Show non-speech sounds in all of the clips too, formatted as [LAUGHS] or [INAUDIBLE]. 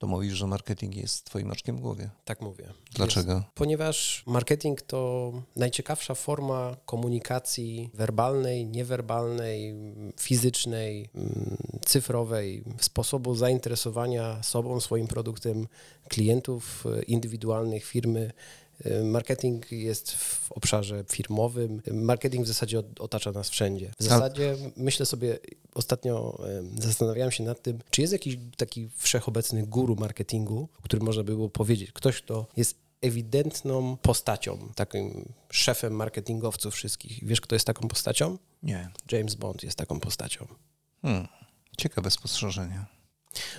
To mówisz, że marketing jest twoim oczkiem w głowie. Tak mówię. Dlaczego? Jest, ponieważ marketing to najciekawsza forma komunikacji werbalnej, niewerbalnej, fizycznej, mm, cyfrowej, sposobu zainteresowania sobą, swoim produktem klientów e, indywidualnych, firmy Marketing jest w obszarze firmowym. Marketing w zasadzie otacza nas wszędzie. W zasadzie myślę sobie, ostatnio zastanawiałem się nad tym, czy jest jakiś taki wszechobecny guru marketingu, który można by było powiedzieć. Ktoś, kto jest ewidentną postacią, takim szefem marketingowców wszystkich. Wiesz, kto jest taką postacią? Nie. James Bond jest taką postacią. Hmm. Ciekawe spostrzeżenie.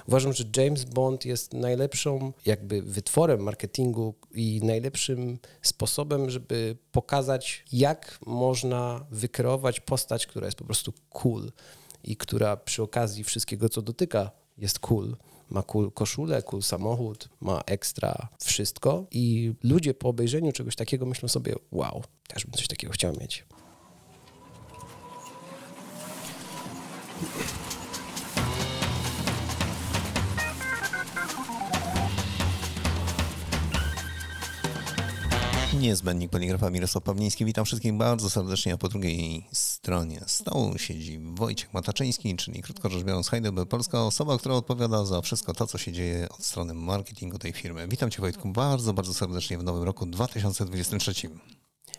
Uważam, że James Bond jest najlepszą jakby wytworem marketingu i najlepszym sposobem, żeby pokazać, jak można wykreować postać, która jest po prostu cool i która przy okazji wszystkiego, co dotyka, jest cool. Ma cool koszulę, cool samochód, ma ekstra wszystko i ludzie po obejrzeniu czegoś takiego myślą sobie, wow, też bym coś takiego chciał mieć. Niezbędnik poligrafa Mirosław Pawliński. Witam wszystkich bardzo serdecznie, a po drugiej stronie stołu siedzi Wojciech Mataczyński, czyli krótko rzecz biorąc Heidelberg Polska, osoba, która odpowiada za wszystko to, co się dzieje od strony marketingu tej firmy. Witam Cię Wojtku bardzo, bardzo serdecznie w nowym roku 2023.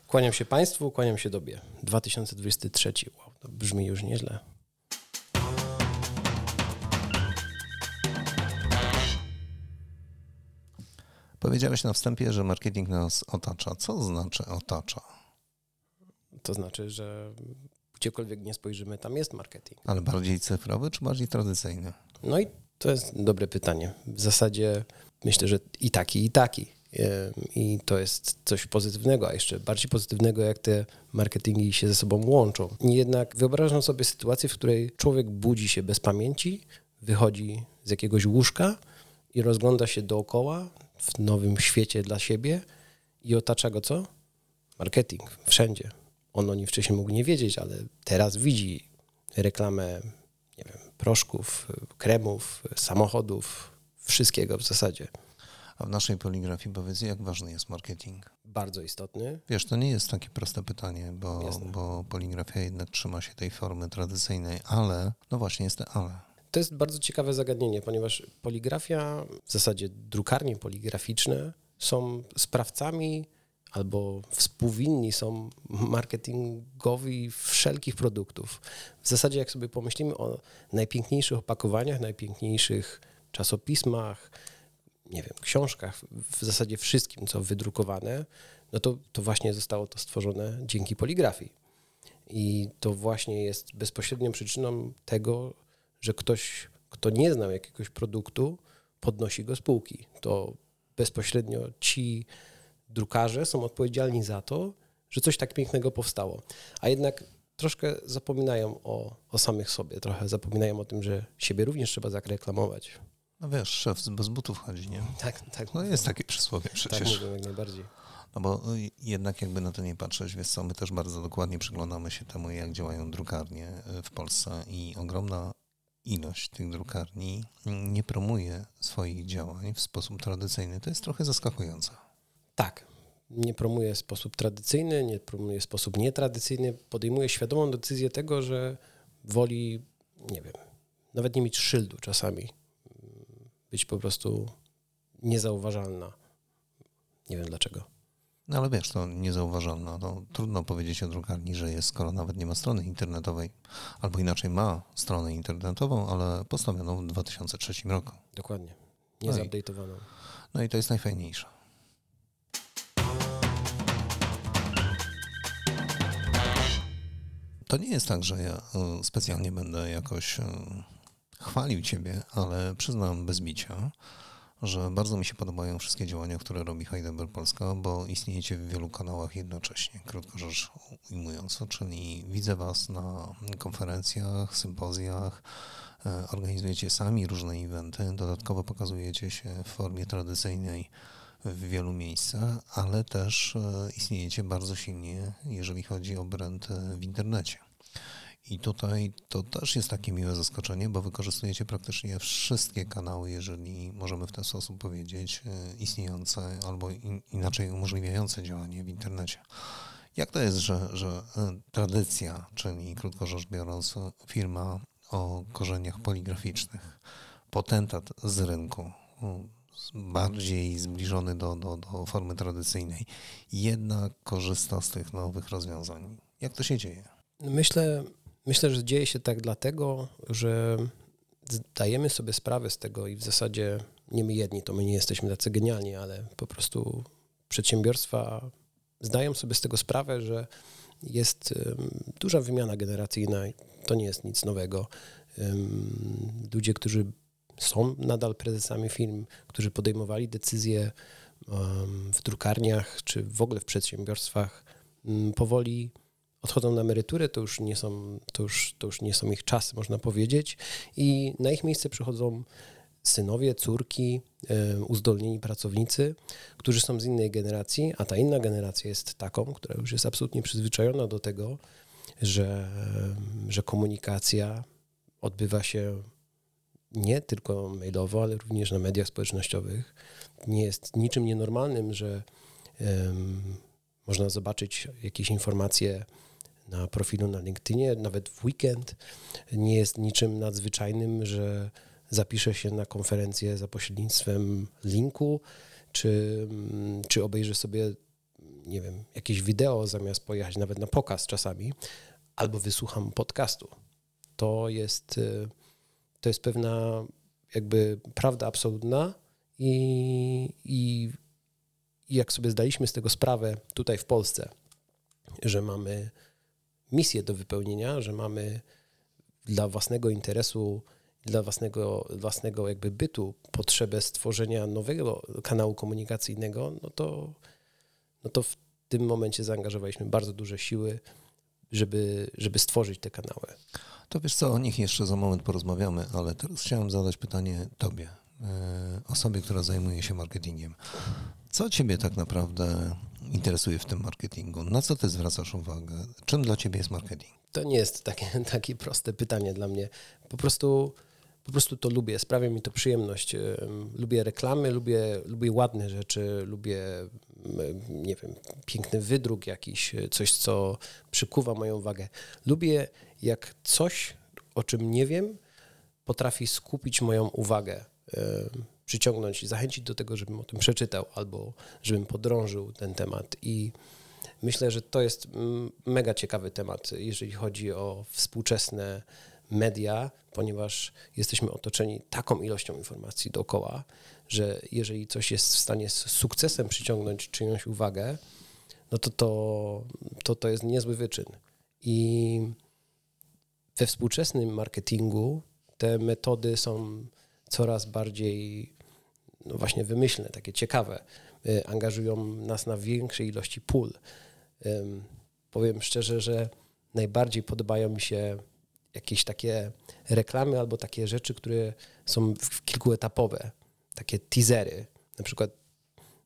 Kłaniam się Państwu, kłaniam się Dobie. 2023, wow, to brzmi już nieźle. Powiedziałeś na wstępie, że marketing nas otacza. Co znaczy otacza? To znaczy, że gdziekolwiek nie spojrzymy, tam jest marketing. Ale bardziej cyfrowy czy bardziej tradycyjny? No i to jest dobre pytanie. W zasadzie myślę, że i taki, i taki. I to jest coś pozytywnego, a jeszcze bardziej pozytywnego, jak te marketingi się ze sobą łączą. Jednak wyobrażam sobie sytuację, w której człowiek budzi się bez pamięci, wychodzi z jakiegoś łóżka i rozgląda się dookoła, w nowym świecie dla siebie i otacza go co? Marketing, wszędzie. On o nim wcześniej mógł nie wiedzieć, ale teraz widzi reklamę, nie wiem, proszków, kremów, samochodów, wszystkiego w zasadzie. A w naszej poligrafii powiedz, jak ważny jest marketing? Bardzo istotny. Wiesz, to nie jest takie proste pytanie, bo, bo poligrafia jednak trzyma się tej formy tradycyjnej, ale, no właśnie jest to ale. To jest bardzo ciekawe zagadnienie, ponieważ poligrafia, w zasadzie drukarnie poligraficzne są sprawcami albo współwinni są marketingowi wszelkich produktów. W zasadzie, jak sobie pomyślimy o najpiękniejszych opakowaniach, najpiękniejszych czasopismach, nie wiem, książkach, w zasadzie wszystkim, co wydrukowane, no to, to właśnie zostało to stworzone dzięki poligrafii. I to właśnie jest bezpośrednią przyczyną tego, że ktoś, kto nie znał jakiegoś produktu, podnosi go z półki. To bezpośrednio ci drukarze są odpowiedzialni za to, że coś tak pięknego powstało. A jednak troszkę zapominają o, o samych sobie, trochę zapominają o tym, że siebie również trzeba zareklamować. No wiesz, szef bez butów chodzi, nie? Tak, tak. No jest takie przysłowie tak przecież. Tak mówię, jak najbardziej. No bo jednak jakby na to nie patrzeć, wiesz co, my też bardzo dokładnie przyglądamy się temu, jak działają drukarnie w Polsce i ogromna ilość tych drukarni nie promuje swoich działań w sposób tradycyjny. To jest trochę zaskakujące. Tak. Nie promuje w sposób tradycyjny, nie promuje w sposób nietradycyjny. Podejmuje świadomą decyzję tego, że woli, nie wiem, nawet nie mieć szyldu czasami. Być po prostu niezauważalna. Nie wiem dlaczego. No ale wiesz, to niezauważalne. No, trudno powiedzieć o drukarni, że jest, skoro nawet nie ma strony internetowej, albo inaczej ma stronę internetową, ale postawioną w 2003 roku. Dokładnie. Nie no. No i to jest najfajniejsze. To nie jest tak, że ja e, specjalnie będę jakoś e, chwalił Ciebie, ale przyznam bez bicia, że bardzo mi się podobają wszystkie działania, które robi Heidelberg Polska, bo istniejecie w wielu kanałach jednocześnie, krótko rzecz ujmując, czyli widzę Was na konferencjach, sympozjach, e, organizujecie sami różne eventy, dodatkowo pokazujecie się w formie tradycyjnej w wielu miejscach, ale też e, istniejecie bardzo silnie, jeżeli chodzi o brand w internecie. I tutaj to też jest takie miłe zaskoczenie, bo wykorzystujecie praktycznie wszystkie kanały, jeżeli możemy w ten sposób powiedzieć, e, istniejące albo in, inaczej umożliwiające działanie w internecie. Jak to jest, że, że e, tradycja, czyli krótko rzecz biorąc, firma o korzeniach poligraficznych, potentat z rynku, bardziej zbliżony do, do, do formy tradycyjnej, jednak korzysta z tych nowych rozwiązań. Jak to się dzieje? Myślę, myślę, że dzieje się tak dlatego, że zdajemy sobie sprawę z tego i w zasadzie nie my jedni, to my nie jesteśmy tacy genialni, ale po prostu przedsiębiorstwa zdają sobie z tego sprawę, że jest duża wymiana generacyjna, to nie jest nic nowego. Ludzie, którzy są nadal prezesami firm, którzy podejmowali decyzje w drukarniach czy w ogóle w przedsiębiorstwach, powoli odchodzą na emeryturę, to już nie są, to już, to już nie są ich czasy, można powiedzieć, i na ich miejsce przychodzą synowie, córki, uzdolnieni pracownicy, którzy są z innej generacji, a ta inna generacja jest taką, która już jest absolutnie przyzwyczajona do tego, że, że komunikacja odbywa się nie tylko mailowo, ale również na mediach społecznościowych. Nie jest niczym nienormalnym, że um, można zobaczyć jakieś informacje na profilu na LinkedInie, nawet w weekend. Nie jest niczym nadzwyczajnym, że zapiszę się na konferencję za pośrednictwem linku, czy, mm, czy obejrzę sobie, nie wiem, jakieś wideo zamiast pojechać nawet na pokaz czasami, albo wysłucham podcastu. To jest, y, to jest pewna jakby prawda absolutna i, i, i jak sobie zdaliśmy z tego sprawę tutaj w Polsce, że mamy misję do wypełnienia, że mamy dla własnego interesu, dla własnego, własnego jakby bytu potrzebę stworzenia nowego kanału komunikacyjnego, no to, no to w tym momencie zaangażowaliśmy bardzo duże siły, żeby, żeby stworzyć te kanały. To wiesz co, o nich jeszcze za moment porozmawiamy, ale teraz chciałem zadać pytanie Tobie, osobie, która zajmuje się marketingiem. Co Ciebie tak naprawdę interesuje w tym marketingu? Na co Ty zwracasz uwagę? Czym dla Ciebie jest marketing? To nie jest takie, [LAUGHS] takie proste pytanie dla mnie. Po prostu, po prostu to lubię, sprawia mi to przyjemność. Lubię reklamy, lubię, lubię ładne rzeczy, lubię, nie wiem, piękny wydruk jakiś, coś, co przykuwa moją uwagę. Lubię, jak coś, o czym nie wiem, potrafi skupić moją uwagę przyciągnąć i zachęcić do tego, żebym o tym przeczytał albo żebym podrążył ten temat. I myślę, że to jest mega ciekawy temat, jeżeli chodzi o współczesne media, ponieważ jesteśmy otoczeni taką ilością informacji dookoła, że jeżeli coś jest w stanie z sukcesem przyciągnąć czyjąś uwagę, no to to, to, to jest niezły wyczyn. I we współczesnym marketingu te metody są coraz bardziej no właśnie wymyślne, takie ciekawe, y, angażują nas na większej ilości pól. Powiem szczerze, że najbardziej podobają mi się jakieś takie reklamy albo takie rzeczy, które są kilkuetapowe, takie teasery. Na przykład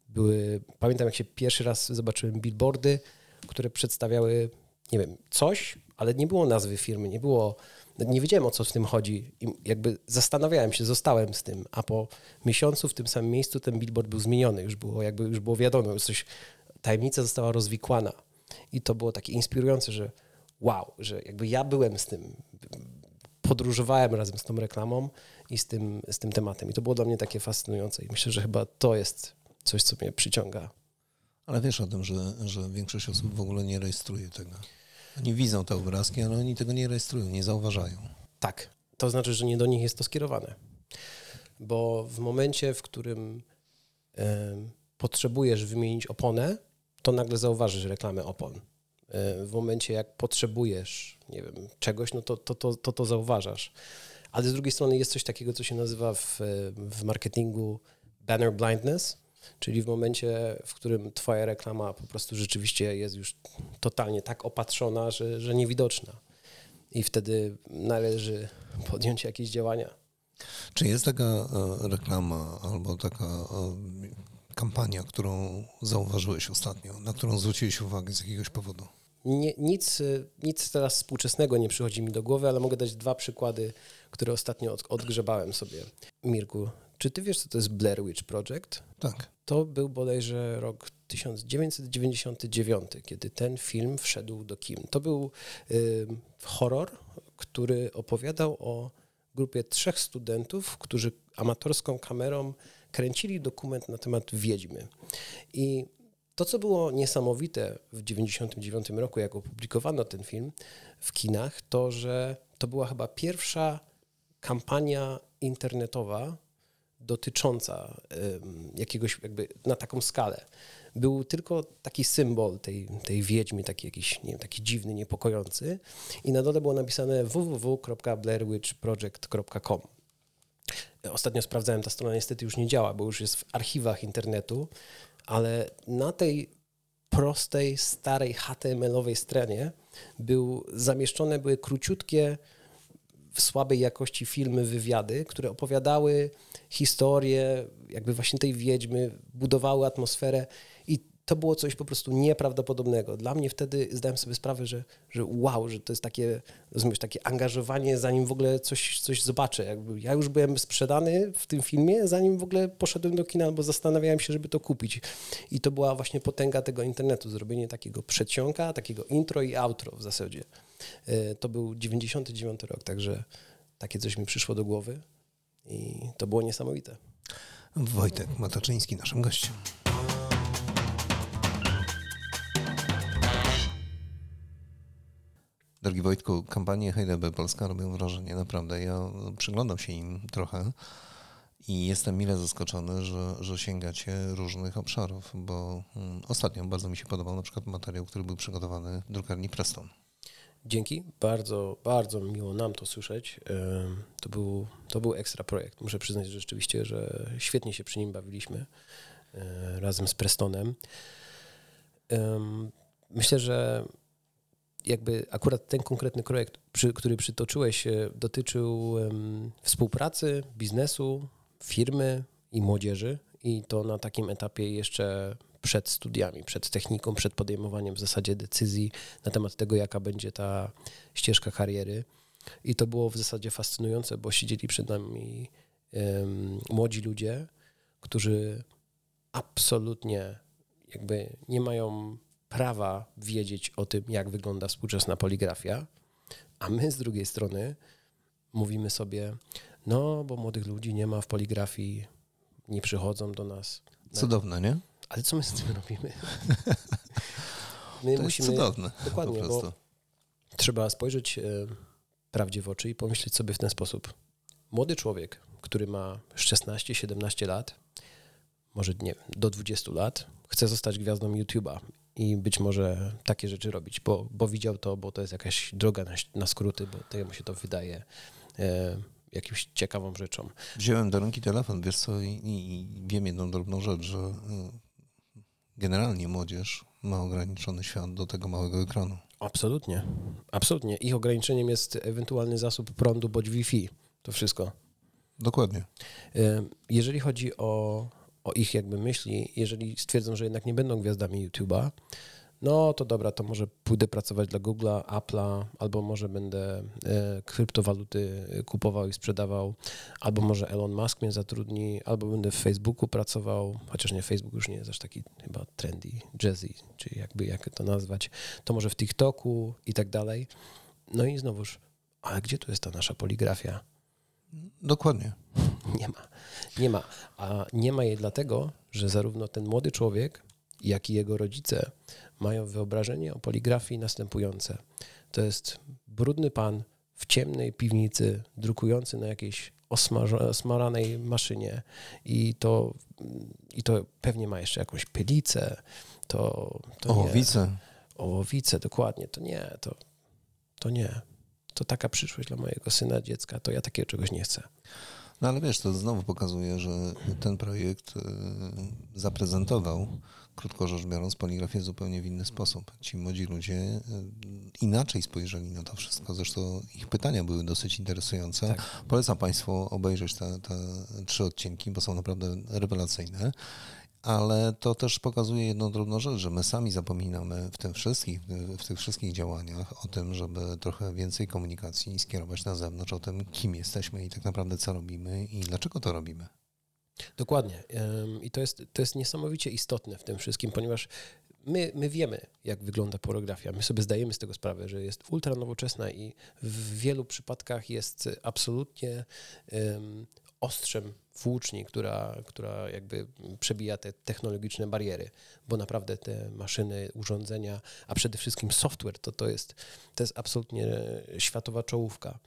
były, pamiętam jak się pierwszy raz zobaczyłem billboardy, które przedstawiały, nie wiem, coś, ale nie było nazwy firmy, nie było nie wiedziałem o co w tym chodzi. I jakby zastanawiałem się, zostałem z tym, a po miesiącu w tym samym miejscu ten billboard był zmieniony, już było jakby już było wiadomo, już coś, tajemnica została rozwikłana. I to było takie inspirujące, że wow, że jakby ja byłem z tym, podróżowałem razem z tą reklamą i z tym, z tym tematem. I to było dla mnie takie fascynujące. I myślę, że chyba to jest coś, co mnie przyciąga. Ale wiesz o tym, że, że większość osób w ogóle nie rejestruje tego. Oni widzą te obrazki, ale oni tego nie rejestrują, nie zauważają. Tak, to znaczy, że nie do nich jest to skierowane. Bo w momencie, w którym y, potrzebujesz wymienić oponę, to nagle zauważysz reklamę opon. Y, w momencie, jak potrzebujesz, nie wiem, czegoś, no to to, to, to, to zauważasz. Ale z drugiej strony jest coś takiego, co się nazywa w, w marketingu banner blindness, Czyli w momencie, w którym Twoja reklama po prostu rzeczywiście jest już totalnie tak opatrzona, że, że niewidoczna. I wtedy należy podjąć jakieś działania. Czy jest taka e, reklama albo taka e, kampania, którą zauważyłeś ostatnio, na którą zwróciłeś uwagę z jakiegoś powodu? nie, nic, nic teraz współczesnego nie przychodzi mi do głowy, ale mogę dać dwa przykłady, które ostatnio od, odgrzebałem sobie. Mirku, czy ty wiesz, co to jest Blair Witch Project? Tak. To był bodajże rok 1999, kiedy ten film wszedł do kin. To był y, horror, który opowiadał o grupie trzech studentów, którzy amatorską kamerą kręcili dokument na temat wiedźmy. I to, co było niesamowite w 1999 roku, jak opublikowano ten film w kinach, to że to była chyba pierwsza kampania internetowa dotycząca jakiegoś jakby na taką skalę. Był tylko taki symbol tej, tej wiedźmy, taki jakiś, nie wiem, taki dziwny, niepokojący i na dole było napisane www.blairwitchproject.com Ostatnio sprawdzałem, ta strona niestety już nie działa, bo już jest w archiwach internetu, ale na tej prostej, starej HTML-owej stronie był, zamieszczone były króciutkie, w słabej jakości filmy, wywiady, które opowiadały historię jakby właśnie tej wiedźmy, budowały atmosferę to było coś po prostu nieprawdopodobnego. Dla mnie wtedy zdałem sobie sprawę, że, że wow, że to jest takie, rozumiesz, takie angażowanie, zanim w ogóle coś, coś zobaczę. Jakby ja już byłem sprzedany w tym filmie, zanim w ogóle poszedłem do kina, bo zastanawiałem się, żeby to kupić. I to była właśnie potęga tego internetu, zrobienie takiego przedsionka, takiego intro i outro w zasadzie. E, to był 99 rok, także takie coś mi przyszło do głowy i to było niesamowite. Wojtek Mataczyński, naszym gościem. Drogi Wojtku, kampanie HDB Polska robią wrażenie, naprawdę. Ja przyglądam się im trochę i jestem mile zaskoczony, że, że sięgacie różnych obszarów, bo mm, ostatnio bardzo mi się podobał na przykład materiał, który był przygotowany w drukarni Preston. Dzięki, bardzo, bardzo miło nam to słyszeć. To był, to był ekstra projekt. Muszę przyznać że rzeczywiście, że świetnie się przy nim bawiliśmy e, razem z Prestonem. Myślę, że jakby akurat ten konkretny projekt, przy, który przytoczyłeś, e, dotyczył um, współpracy, biznesu, firmy i młodzieży i to na takim etapie jeszcze przed studiami, przed techniką, przed podejmowaniem w zasadzie decyzji na temat tego, jaka będzie ta ścieżka kariery. I to było w zasadzie fascynujące, bo siedzieli przed nami um, młodzi ludzie, którzy absolutnie jakby nie mają prawa wiedzieć o tym, jak wygląda współczesna poligrafia, a my z drugiej strony mówimy sobie, no bo młodych ludzi nie ma w poligrafii, nie przychodzą do nas. Cudowne, nie? Ale co my z tym robimy? [LAUGHS] My to musimy, jest cudowne. Dokładnie, bo trzeba spojrzeć e, prawdzie w oczy i pomyśleć sobie w ten sposób. Młody człowiek, który ma 16-17 lat, może nie do 20 lat, chce zostać gwiazdą YouTube'a i być może takie rzeczy robić, bo, bo widział to, bo to jest jakaś droga na, na skróty, bo to mu się to wydaje e, jakimś ciekawą rzeczą. Wziąłem do ręki telefon, wiesz co, i, i wiem jedną drobną rzecz, że e, generalnie młodzież ma ograniczony świat do tego małego ekranu. Absolutnie, absolutnie. Ich ograniczeniem jest ewentualny zasób prądu bądź Wi-Fi. To wszystko. Dokładnie. E, jeżeli chodzi o o ich jakby myśli, jeżeli stwierdzą, że jednak nie będą gwiazdami YouTube'a, no to dobra, to może pójdę pracować dla Google'a, Apple'a, albo może będę e, kryptowaluty kupował i sprzedawał, albo może Elon Musk mnie zatrudni, albo będę w Facebooku pracował, chociaż nie, Facebook już nie jest aż taki chyba trendy, jazzy, czy jakby jak to nazwać, to może w TikToku i tak dalej. No i znowuż, ale gdzie tu jest ta nasza poligrafia? Dokładnie. [LAUGHS] Nie ma. Nie ma. A nie ma jej dlatego, że zarówno ten młody człowiek, jak i jego rodzice mają wyobrażenie o poligrafii następujące. To jest brudny pan w ciemnej piwnicy, drukujący na jakiejś osmaranej maszynie i to, i to pewnie ma jeszcze jakąś pylicę. To, to Ołowice. Nie. Ołowice, dokładnie. To nie, to, to nie. To taka przyszłość dla mojego syna, dziecka, to ja takiego czegoś nie chcę. No ale wiesz, to znowu pokazuje, że ten projekt y, zaprezentował, krótko rzecz biorąc, poligrafię zupełnie w inny sposób. Ci młodzi ludzie y, inaczej spojrzeli na to wszystko. Zresztą ich pytania były dosyć interesujące. Tak. Polecam Państwu obejrzeć te, te trzy odcinki, bo są naprawdę rewelacyjne. Ale to też pokazuje jedną drobną rzecz, że my sami zapominamy w tym wszystkich, w tych wszystkich działaniach o tym, żeby trochę więcej komunikacji skierować na zewnątrz, o tym, kim jesteśmy i tak naprawdę co robimy i dlaczego to robimy. Dokładnie. I to jest, to jest niesamowicie istotne w tym wszystkim, ponieważ my, my wiemy, jak wygląda pornografia. My sobie zdajemy z tego sprawę, że jest ultra nowoczesna i w wielu przypadkach jest absolutnie ostrzem włóczni, która, która jakby przebija te technologiczne bariery, bo naprawdę te maszyny, urządzenia, a przede wszystkim software, to, to, jest, to jest absolutnie światowa czołówka.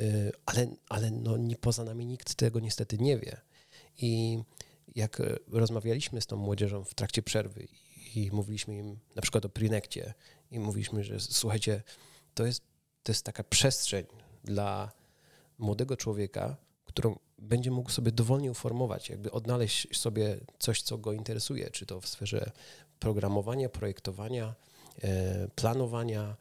Y, ale, ale no, nie, poza nami nikt tego niestety nie wie. I jak rozmawialiśmy z tą młodzieżą w trakcie przerwy i mówiliśmy im na przykład o Prinekcie i mówiliśmy, że słuchajcie, to jest, to jest taka przestrzeń dla młodego człowieka, którą będzie mógł sobie dowolnie uformować, jakby odnaleźć sobie coś, co go interesuje, czy to w sferze programowania, projektowania, e, planowania.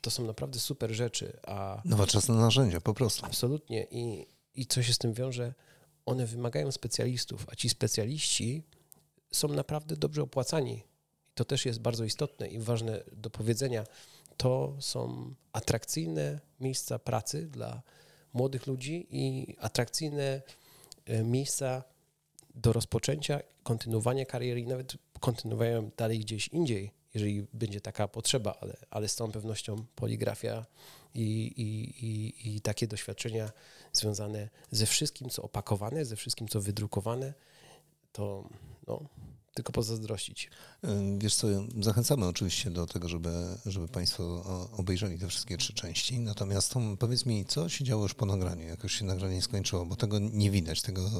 To są naprawdę super rzeczy. A Nowoczesne narzędzia, po prostu. Absolutnie. I, I co się z tym wiąże? One wymagają specjalistów, a ci specjaliści są naprawdę dobrze opłacani. I to też jest bardzo istotne i ważne do powiedzenia. To są atrakcyjne miejsca pracy dla młodych ludzi i atrakcyjne e, miejsca do rozpoczęcia, kontynuowania kariery i nawet kontynuowania dalej gdzieś indziej, jeżeli będzie taka potrzeba, ale, ale z całą pewnością poligrafia i, i, i, i takie doświadczenia związane ze wszystkim, co opakowane, ze wszystkim, co wydrukowane, to no, tylko pozazdrościć. Wiesz co, zachęcamy oczywiście do tego, żeby, żeby Państwo obejrzeli te wszystkie trzy części. Natomiast powiedz mi, co się działo już po nagraniu, jak już się nagranie skończyło, bo tego nie widać, tego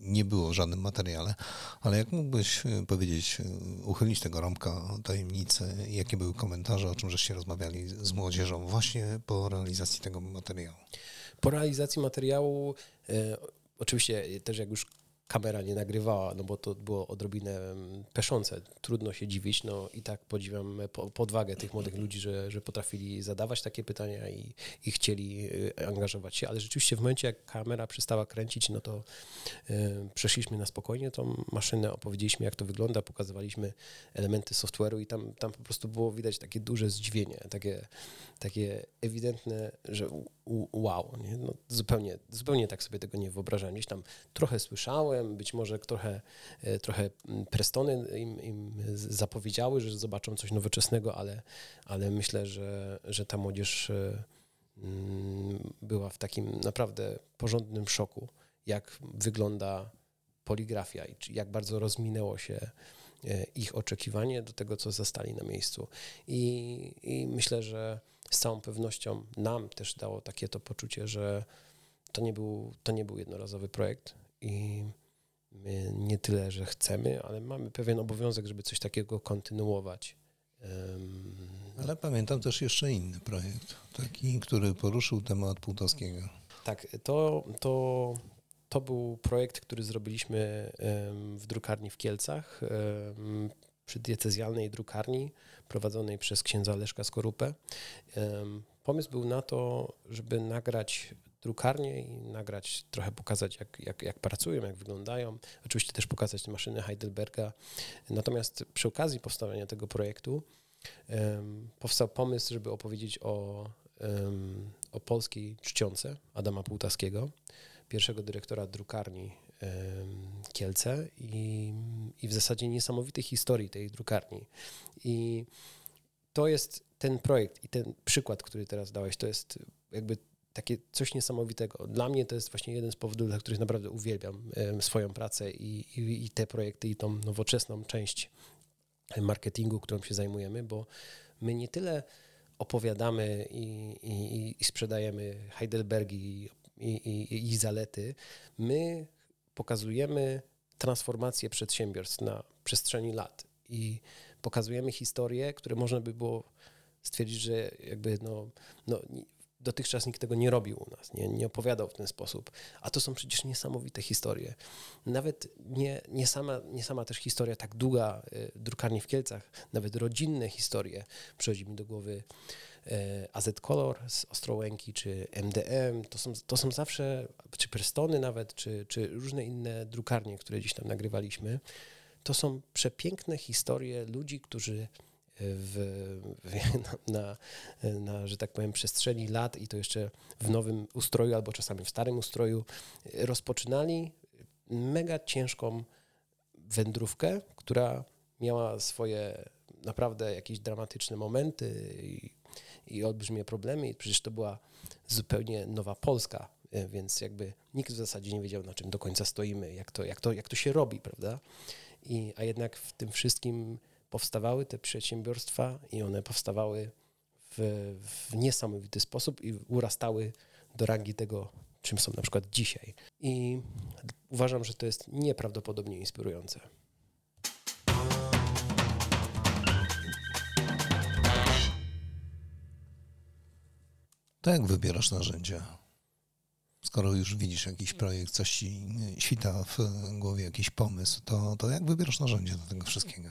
nie było w żadnym materiale, ale jak mógłbyś e, powiedzieć, e, uchylić tego rąbka tajemnicy, jakie były komentarze, o czym żeście rozmawiali z młodzieżą właśnie po realizacji tego materiału? Po realizacji materiału, e, oczywiście też jak już kamera nie nagrywała, no bo to było odrobinę mm, peszące. Trudno się dziwić, no i tak podziwiam podwagę tych młodych ludzi, że, że potrafili zadawać takie pytania i, i chcieli y, angażować się, ale rzeczywiście w momencie, jak kamera przestała kręcić, no to y, przeszliśmy na spokojnie tą maszynę, opowiedzieliśmy, jak to wygląda, pokazywaliśmy elementy software'u i tam, tam po prostu było widać takie duże zdziwienie, takie, takie ewidentne, że wow, nie? No, zupełnie, zupełnie tak sobie tego nie wyobrażałem. Gdzieś tam trochę słyszałem, być może trochę, e, trochę Prestony im, im zapowiedziały, że zobaczą coś nowoczesnego, ale, ale myślę, że, że ta młodzież e, mm, była w takim naprawdę porządnym szoku, jak wygląda poligrafia i jak bardzo rozminęło się e, ich oczekiwanie do tego, co zastali na miejscu. I, i myślę, że z całą pewnością nam też dało takie to poczucie, że to nie był, to nie był jednorazowy projekt i my nie tyle, że chcemy, ale mamy pewien obowiązek, żeby coś takiego kontynuować. Ale pamiętam też jeszcze inny projekt, taki, który poruszył temat Półtowskiego. Tak, to, to, to był projekt, który zrobiliśmy w drukarni w Kielcach przy diecezjalnej drukarni prowadzonej przez księdza Leszka Skorupę. Pomysł był na to, żeby nagrać drukarnię i nagrać, trochę pokazać, jak, jak, jak pracują, jak wyglądają. Oczywiście też pokazać maszyny Heidelberga. Natomiast przy okazji powstawania tego projektu powstał pomysł, żeby opowiedzieć o, o polskiej czcionce Adama Półtaskiego, pierwszego dyrektora drukarni Kielce i, i w zasadzie niesamowitej historii tej drukarni. I to jest ten projekt i ten przykład, który teraz dałeś, to jest jakby takie coś niesamowitego. Dla mnie to jest właśnie jeden z powodów, dla których naprawdę uwielbiam swoją pracę i, i, i te projekty, i tą nowoczesną część marketingu, którą się zajmujemy, bo my nie tyle opowiadamy i, i, i sprzedajemy Heidelbergi i, i, i zalety, my pokazujemy transformację przedsiębiorstw na przestrzeni lat i pokazujemy historie, które można by było stwierdzić, że jakby no, no dotychczas nikt tego nie robił u nas, nie, nie opowiadał w ten sposób. A to są przecież niesamowite historie. Nawet nie, nie, sama, nie sama też historia tak długa y, drukarni w Kielcach, nawet rodzinne historie. Przychodzi mi do głowy AZ Color z Ostrołęki, czy MDM, to są, to są zawsze, czy Prestony nawet, czy, czy różne inne drukarnie, które gdzieś tam nagrywaliśmy. to są przepiękne historie ludzi, którzy w, na, [LAUGHS] na, na, że tak powiem, przestrzeni lat i to jeszcze w nowym ustroju albo czasami w starym ustroju rozpoczynali mega ciężką wędrówkę, która miała swoje naprawdę jakieś dramatyczne momenty i, olbrzymie problemy. I przecież to była zupełnie nowa Polska, e, więc jakby nikt w zasadzie nie wiedział, na czym do końca stoimy, jak to, jak to, jak to się robi, prawda? I, a jednak w tym wszystkim powstawały te przedsiębiorstwa i one powstawały w, w niesamowity sposób i urastały do rangi tego, czym są na przykład dzisiaj. I uważam, że to jest nieprawdopodobnie inspirujące. To jak wybierasz narzędzia? Skoro już widzisz jakiś projekt, coś ci świta w głowie, jakiś pomysł, to, to jak wybierasz narzędzia do tego wszystkiego?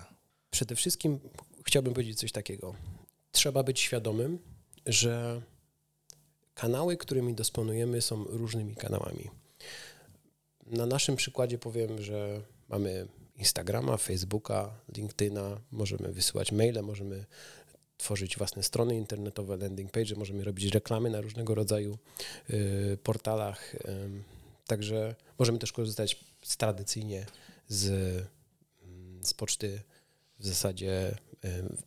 Przede wszystkim chciałbym powiedzieć coś takiego. Trzeba być świadomym, że kanały, którymi dysponujemy, są różnymi kanałami. Na naszym przykładzie powiem, że mamy Instagrama, Facebooka, LinkedIna, możemy wysyłać maile, możemy tworzyć własne strony internetowe, landing page, możemy robić reklamy na różnego rodzaju y, portalach. Y, także możemy też korzystać tradycyjnie z, mm, z poczty w zasadzie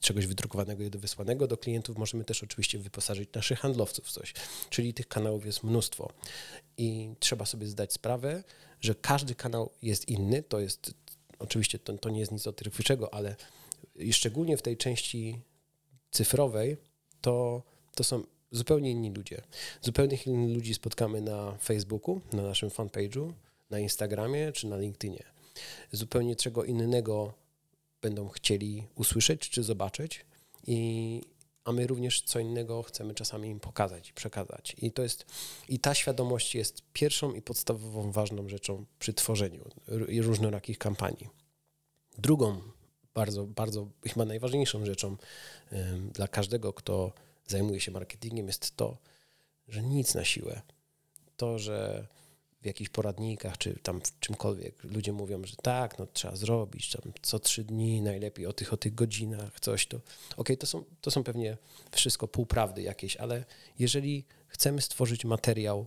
czegoś wydrukowanego i wysłanego do klientów. Możemy też oczywiście wyposażyć naszych handlowców w coś. Czyli tych kanałów jest mnóstwo. I trzeba sobie zdać sprawę, że każdy kanał jest inny. To jest oczywiście to, to nie jest nic odkrywczego, ale szczególnie w tej części cyfrowej, to, to są zupełnie inni ludzie. Zupełnie inni ludzi spotkamy na Facebooku, na naszym fanpage'u, na Instagramie czy na LinkedInie. Zupełnie czego innego będą chcieli usłyszeć czy zobaczyć, i, a my również co innego chcemy czasami im pokazać i przekazać. I to jest, i ta świadomość jest pierwszą i podstawową ważną rzeczą przy tworzeniu różnorakich kampanii. Drugą bardzo, bardzo chyba najważniejszą rzeczą dla każdego, kto zajmuje się marketingiem, jest to, że nic na siłę. To, że w jakichś poradnikach, czy tam w czymkolwiek ludzie mówią, że tak, no trzeba zrobić tam co trzy dni, najlepiej o tych, o tych godzinach, coś to. Okej, okay, to, są, to są pewnie wszystko półprawdy jakieś, ale jeżeli chcemy stworzyć materiał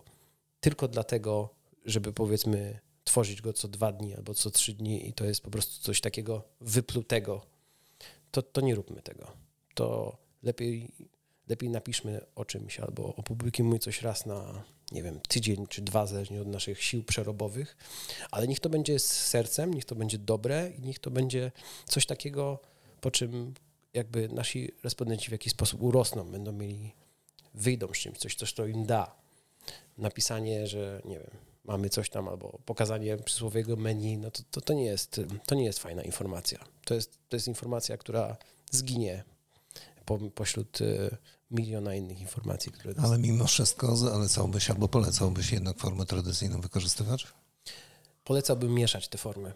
tylko dlatego, żeby powiedzmy tworzyć go co dwa dni albo co trzy dni i to jest po prostu coś takiego wyplutego, to, to nie róbmy tego. To lepiej, lepiej napiszmy o czymś albo opublikujmy coś raz na, nie wiem, tydzień czy dwa, zależnie od naszych sił przerobowych, ale niech to będzie z sercem, niech to będzie dobre i niech to będzie coś takiego, po czym jakby nasi respondenci w jakiś sposób urosną, będą mieli, wyjdą z czymś, coś, coś to im da. Napisanie, że nie wiem, mamy coś tam, albo pokazanie przysłowiowego menu, no to, to, to, nie jest, to nie jest fajna informacja. To jest, to jest informacja, która zginie po, pośród y, miliona innych informacji, które... Ale mimo wszystko zalecałbyś albo polecałbyś jednak formę tradycyjną wykorzystywać? Polecałbym mieszać te formy.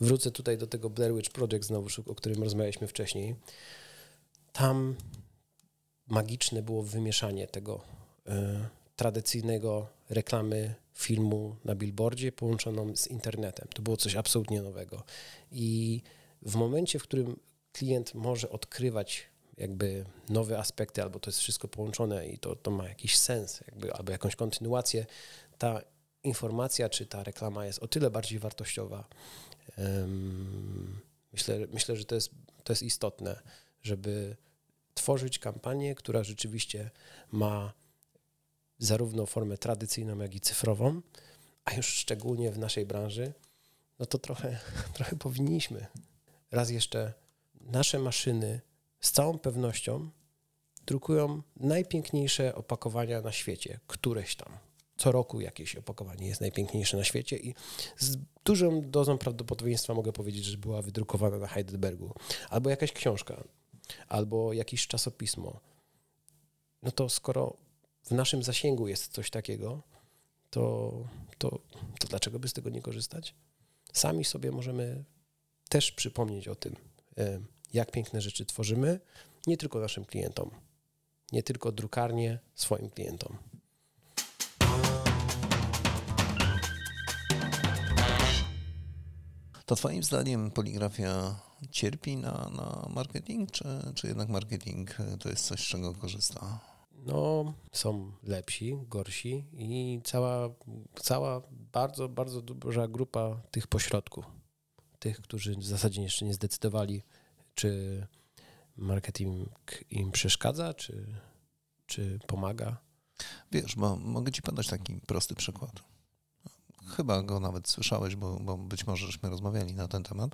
Wrócę tutaj do tego Blair Witch Project znowu, o którym rozmawialiśmy wcześniej. Tam magiczne było wymieszanie tego y, tradycyjnego reklamy filmu na billboardzie połączoną z internetem. To było coś absolutnie nowego. I w momencie, w którym klient może odkrywać jakby nowe aspekty, albo to jest wszystko połączone i to, to ma jakiś sens, jakby, albo jakąś kontynuację, ta informacja czy ta reklama jest o tyle bardziej wartościowa. Myślę, myślę, że to jest, to jest istotne, żeby tworzyć kampanię, która rzeczywiście ma zarówno formę tradycyjną, jak i cyfrową, a już szczególnie w naszej branży, no to trochę, [LAUGHS] trochę powinniśmy. Raz jeszcze, nasze maszyny z całą pewnością drukują najpiękniejsze opakowania na świecie, któreś tam. Co roku jakieś opakowanie jest najpiękniejsze na świecie i z dużą dozą prawdopodobieństwa mogę powiedzieć, że była wydrukowana na Heidelbergu. Albo jakaś książka, albo jakieś czasopismo. No to skoro w naszym zasięgu jest coś takiego, to, to, to dlaczego by z tego nie korzystać? Sami sobie możemy też przypomnieć o tym, e, jak piękne rzeczy tworzymy, nie tylko naszym klientom, nie tylko drukarnie swoim klientom. To Twoim zdaniem poligrafia cierpi na, na marketing, czy, czy jednak marketing to jest coś, z czego korzysta? No, są lepsi, gorsi i cała, cała bardzo, bardzo duża grupa tych pośrodków. Tych, którzy w zasadzie jeszcze nie zdecydowali, czy marketing im przeszkadza, czy, czy pomaga. Wiesz, bo mogę Ci podać taki prosty przykład. Chyba go nawet słyszałeś, bo, bo być może żeśmy rozmawiali na ten temat,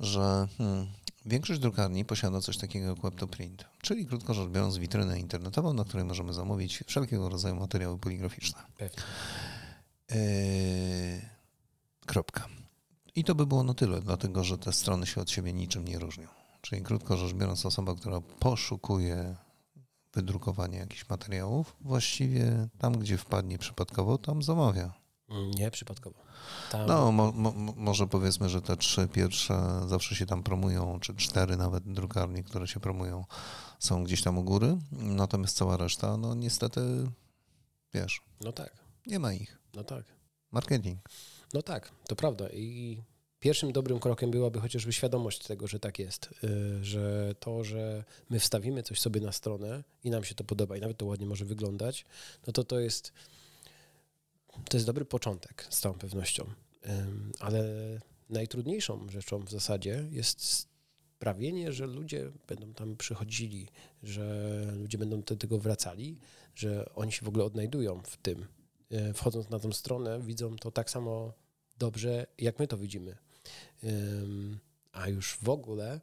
że hmm, większość drukarni posiada coś takiego jak web-to-print, czyli krótko rzecz biorąc witrynę internetową, na której możemy zamówić wszelkiego rodzaju materiały poligraficzne. Pewnie. Yy, kropka. I to by było na tyle, dlatego że te strony się od siebie niczym nie różnią. Czyli krótko rzecz biorąc, osoba, która poszukuje wydrukowania jakichś materiałów, właściwie tam, gdzie wpadnie przypadkowo, tam zamawia. Nie, przypadkowo. Tam... No, mo, mo, może powiedzmy, że te trzy pierwsze zawsze się tam promują, czy cztery nawet drukarnie, które się promują, są gdzieś tam u góry, natomiast cała reszta, no niestety, wiesz. No tak. Nie ma ich. No tak. Marketing. No tak, to prawda. I pierwszym dobrym krokiem byłaby chociażby świadomość tego, że tak jest, y, że to, że my wstawimy coś sobie na stronę i nam się to podoba i nawet to ładnie może wyglądać, no to to jest to jest dobry początek z całą pewnością. Ale najtrudniejszą rzeczą w zasadzie jest sprawienie, że ludzie będą tam przychodzili, że ludzie będą do tego wracali, że oni się w ogóle odnajdują w tym. E, wchodząc na tą stronę, widzą to tak samo dobrze, jak my to widzimy. A już w ogóle,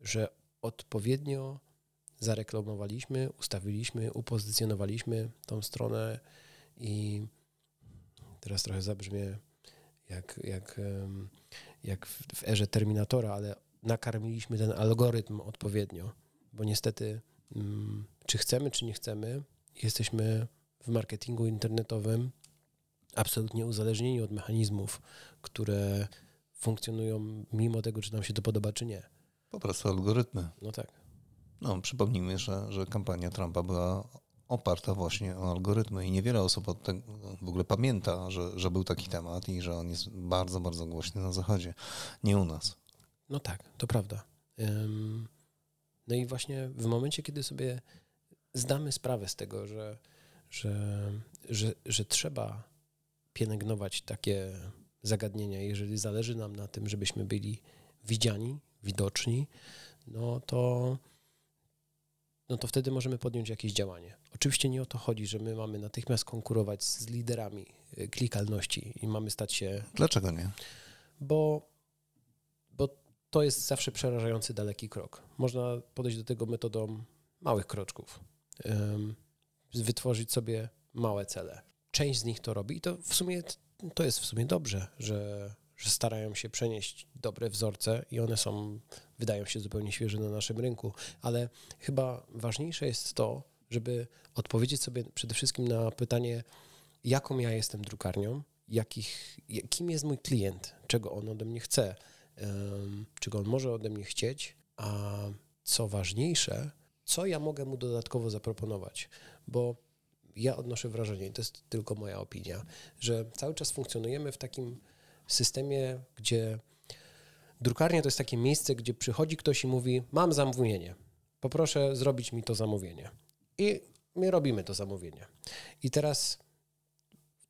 że odpowiednio zareklamowaliśmy, ustawiliśmy, upozycjonowaliśmy tą stronę i teraz trochę zabrzmie jak, jak, jak w erze Terminatora, ale nakarmiliśmy ten algorytm odpowiednio, bo niestety, mm, czy chcemy, czy nie chcemy, jesteśmy w marketingu internetowym absolutnie uzależnieni od mechanizmów, które funkcjonują mimo tego, czy nam się to podoba, czy nie. Po prostu algorytmy. No tak. No, przypomnijmy, że, że kampania Trumpa była oparta właśnie o algorytmy i niewiele osób od tego w ogóle pamięta, że, że był taki temat i że on jest bardzo, bardzo głośny na Zachodzie, nie u nas. No tak, to prawda. No i właśnie w momencie, kiedy sobie zdamy sprawę z tego, że, że, że, że trzeba pielęgnować takie zagadnienia, jeżeli zależy nam na tym, żebyśmy byli widziani, widoczni, no to no to wtedy możemy podjąć jakieś działanie. Oczywiście nie o to chodzi, że my mamy natychmiast konkurować z liderami y, klikalności i mamy stać się. Dlaczego nie? Bo, bo to jest zawsze przerażający daleki krok. Można podejść do tego metodą małych kroczków. Wytworzyć sobie małe cele. Część z nich to robi i to w sumie to jest w sumie dobrze, że że starają się przenieść dobre wzorce i one są, wydają się zupełnie świeże na naszym rynku, ale chyba ważniejsze jest to, żeby odpowiedzieć sobie przede wszystkim na pytanie, jaką ja jestem drukarnią, jakich, kim jest mój klient, czego on ode mnie chce, um, czego on może ode mnie chcieć, a co ważniejsze, co ja mogę mu dodatkowo zaproponować, bo ja odnoszę wrażenie, to jest tylko moja opinia, że cały czas funkcjonujemy w takim systemie, gdzie drukarnia to jest takie miejsce, gdzie przychodzi ktoś i mówi: Mam zamówienie, poproszę zrobić mi to zamówienie. I my robimy to zamówienie. I teraz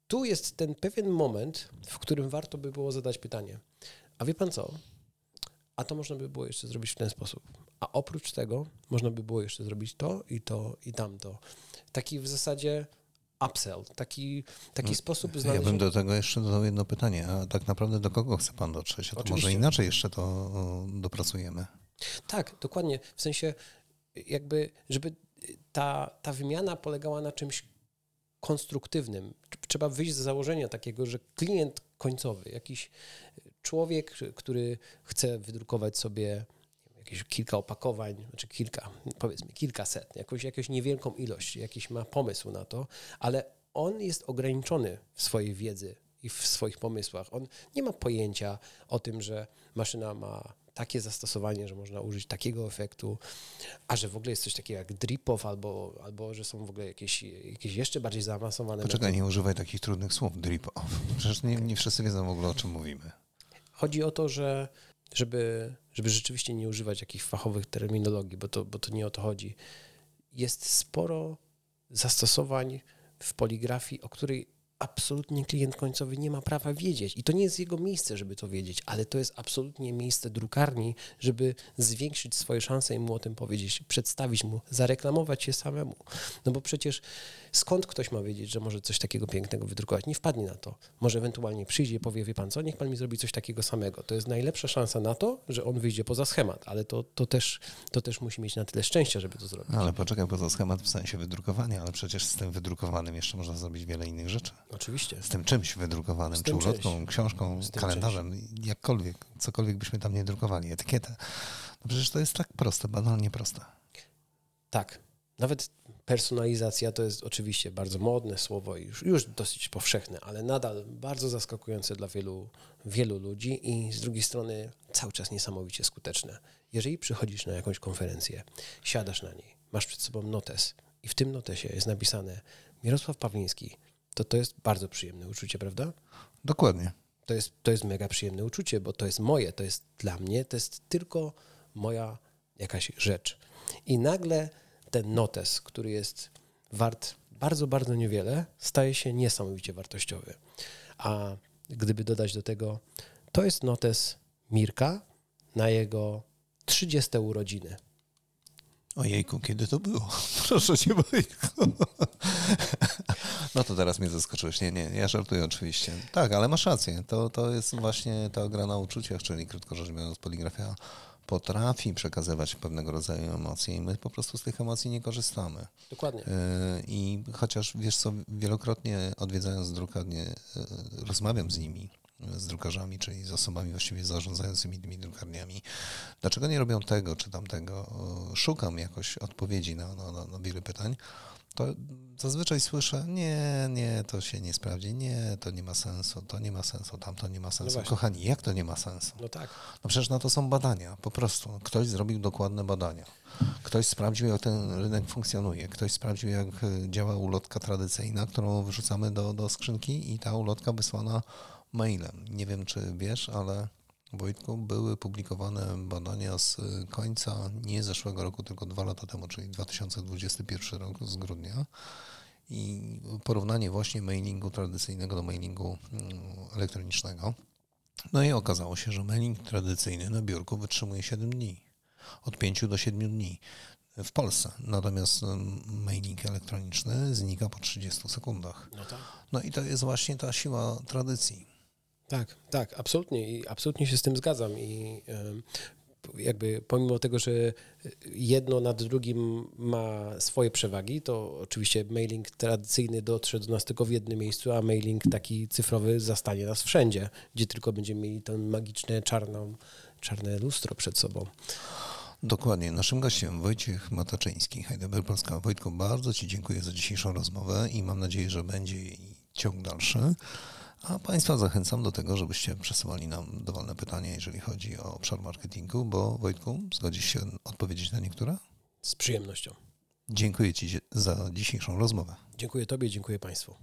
tu jest ten pewien moment, w którym warto by było zadać pytanie: A wie pan co? A to można by było jeszcze zrobić w ten sposób. A oprócz tego można by było jeszcze zrobić to i to i tamto. Taki w zasadzie upsell, taki, taki no, sposób znalezienia. Ja bym do tego jeszcze dodał jedno pytanie, a tak naprawdę do kogo chce Pan dotrzeć? A to może inaczej jeszcze to dopracujemy. Tak, dokładnie. W sensie jakby, żeby ta, ta wymiana polegała na czymś konstruktywnym. Trzeba wyjść z założenia takiego, że klient końcowy, jakiś człowiek, który chce wydrukować sobie jakieś kilka opakowań, znaczy kilka, powiedzmy kilkaset, jakąś, jakąś niewielką ilość, jakiś ma pomysł na to, ale on jest ograniczony w swojej wiedzy i w swoich pomysłach. On nie ma pojęcia o tym, że maszyna ma takie zastosowanie, że można użyć takiego efektu, a że w ogóle jest coś takiego jak drip-off, albo, albo że są w ogóle jakieś, jakieś jeszcze bardziej zaawansowane. Poczekaj, nie używaj takich trudnych słów, drip-off. Przecież nie, nie wszyscy wiedzą w ogóle, o czym mówimy. Chodzi o to, że żeby, żeby rzeczywiście nie używać jakichś fachowych terminologii, bo to, bo to nie o to chodzi. Jest sporo zastosowań w poligrafii, o której absolutnie klient końcowy nie ma prawa wiedzieć. I to nie jest jego miejsce, żeby to wiedzieć, ale to jest absolutnie miejsce drukarni, żeby zwiększyć swoje szanse i mu o tym powiedzieć, przedstawić mu, zareklamować się samemu. No bo przecież skąd ktoś ma wiedzieć, że może coś takiego pięknego wydrukować? Nie wpadnie na to. Może ewentualnie przyjdzie i powie, wie pan co, niech pan mi zrobi coś takiego samego. To jest najlepsza szansa na to, że on wyjdzie poza schemat, ale to, to, też, to też musi mieć na tyle szczęścia, żeby to zrobić. Ale poczekaj, poza schemat w sensie wydrukowania, ale przecież z tym wydrukowanym jeszcze można zrobić wiele innych rzeczy. Oczywiście. Z tym czymś wydrukowanym, czy ulotką, czymś. książką, kalendarzem, czymś. jakkolwiek, cokolwiek byśmy tam nie drukowali, etykietę. No przecież to jest tak proste, banalnie proste. Tak. Nawet personalizacja to jest oczywiście bardzo modne słowo i już, już dosyć powszechne, ale nadal bardzo zaskakujące dla wielu, wielu ludzi i z drugiej strony cały czas niesamowicie skuteczne. Jeżeli przychodzisz na jakąś konferencję, siadasz na niej, masz przed sobą notes i w tym notesie jest napisane Mirosław Pawliński, to to jest bardzo przyjemne uczucie, prawda? Dokładnie. To jest, to jest mega przyjemne uczucie, bo to jest moje, to jest dla mnie, to jest tylko moja jakaś rzecz. I nagle ten notes, który jest wart bardzo, bardzo niewiele, staje się niesamowicie wartościowy. A gdyby dodać do tego, to jest notes Mirka na jego 30 urodziny. Ojejku, kiedy to było? [LAUGHS] Proszę cię, Wojtku. [LAUGHS] No to teraz mnie zaskoczyłeś. Nie, nie, ja żartuję oczywiście. Tak, ale masz rację. To, to jest właśnie ta gra na uczuciach, czyli krótko rzecz biorąc poligrafia potrafi przekazywać pewnego rodzaju emocje i my po prostu z tych emocji nie korzystamy. Dokładnie. E, I chociaż wiesz co, wielokrotnie odwiedzając drukarnię, e, rozmawiam z nimi, z drukarzami, czyli z osobami właściwie zarządzającymi tymi drukarniami. Dlaczego nie robią tego czy tamtego? Szukam jakoś odpowiedzi na, na, na wiele pytań to zazwyczaj słyszę, nie, nie, to się nie sprawdzi, nie, to nie ma sensu, to nie ma sensu, tamto nie ma sensu. No Kochani, jak to nie ma sensu? No tak. No przecież na to są badania, po prostu. Ktoś zrobił dokładne badania. Ktoś sprawdził, jak ten rynek funkcjonuje. Ktoś sprawdził, jak działa ulotka tradycyjna, którą wrzucamy do, do skrzynki i ta ulotka wysłana mailem. Nie wiem, czy wiesz, ale Wojtku, były publikowane badania z końca nie zeszłego roku, tylko dwa lata temu, czyli 2021 rok z grudnia. I porównanie właśnie mailingu tradycyjnego do mailingu mm, elektronicznego. No i okazało się, że mailing tradycyjny na biurku wytrzymuje 7 dni. Od 5 do 7 dni w Polsce. Natomiast mm, mailing elektroniczny znika po 30 sekundach. No, tak. no i to jest właśnie ta siła tradycji. Tak, tak, absolutnie i absolutnie się z tym zgadzam i jakby pomimo tego, że jedno nad drugim ma swoje przewagi, to oczywiście mailing tradycyjny dotrze do nas tylko w jednym miejscu, a mailing taki cyfrowy zastanie nas wszędzie, gdzie tylko będziemy mieli to magiczne czarne lustro przed sobą. Dokładnie. Naszym gościem Wojciech Mataczyński, Heidelberg Polska. Wojtku, bardzo Ci dziękuję za dzisiejszą rozmowę i mam nadzieję, że będzie ciąg dalszy. A Państwa zachęcam do tego, żebyście przesyłali nam dowolne pytania, jeżeli chodzi o obszar marketingu, bo Wojtku, zgodzisz się odpowiedzieć na niektóre? Z przyjemnością. Dziękuję Ci za dzisiejszą rozmowę. Dziękuję Tobie, dziękuję Państwu.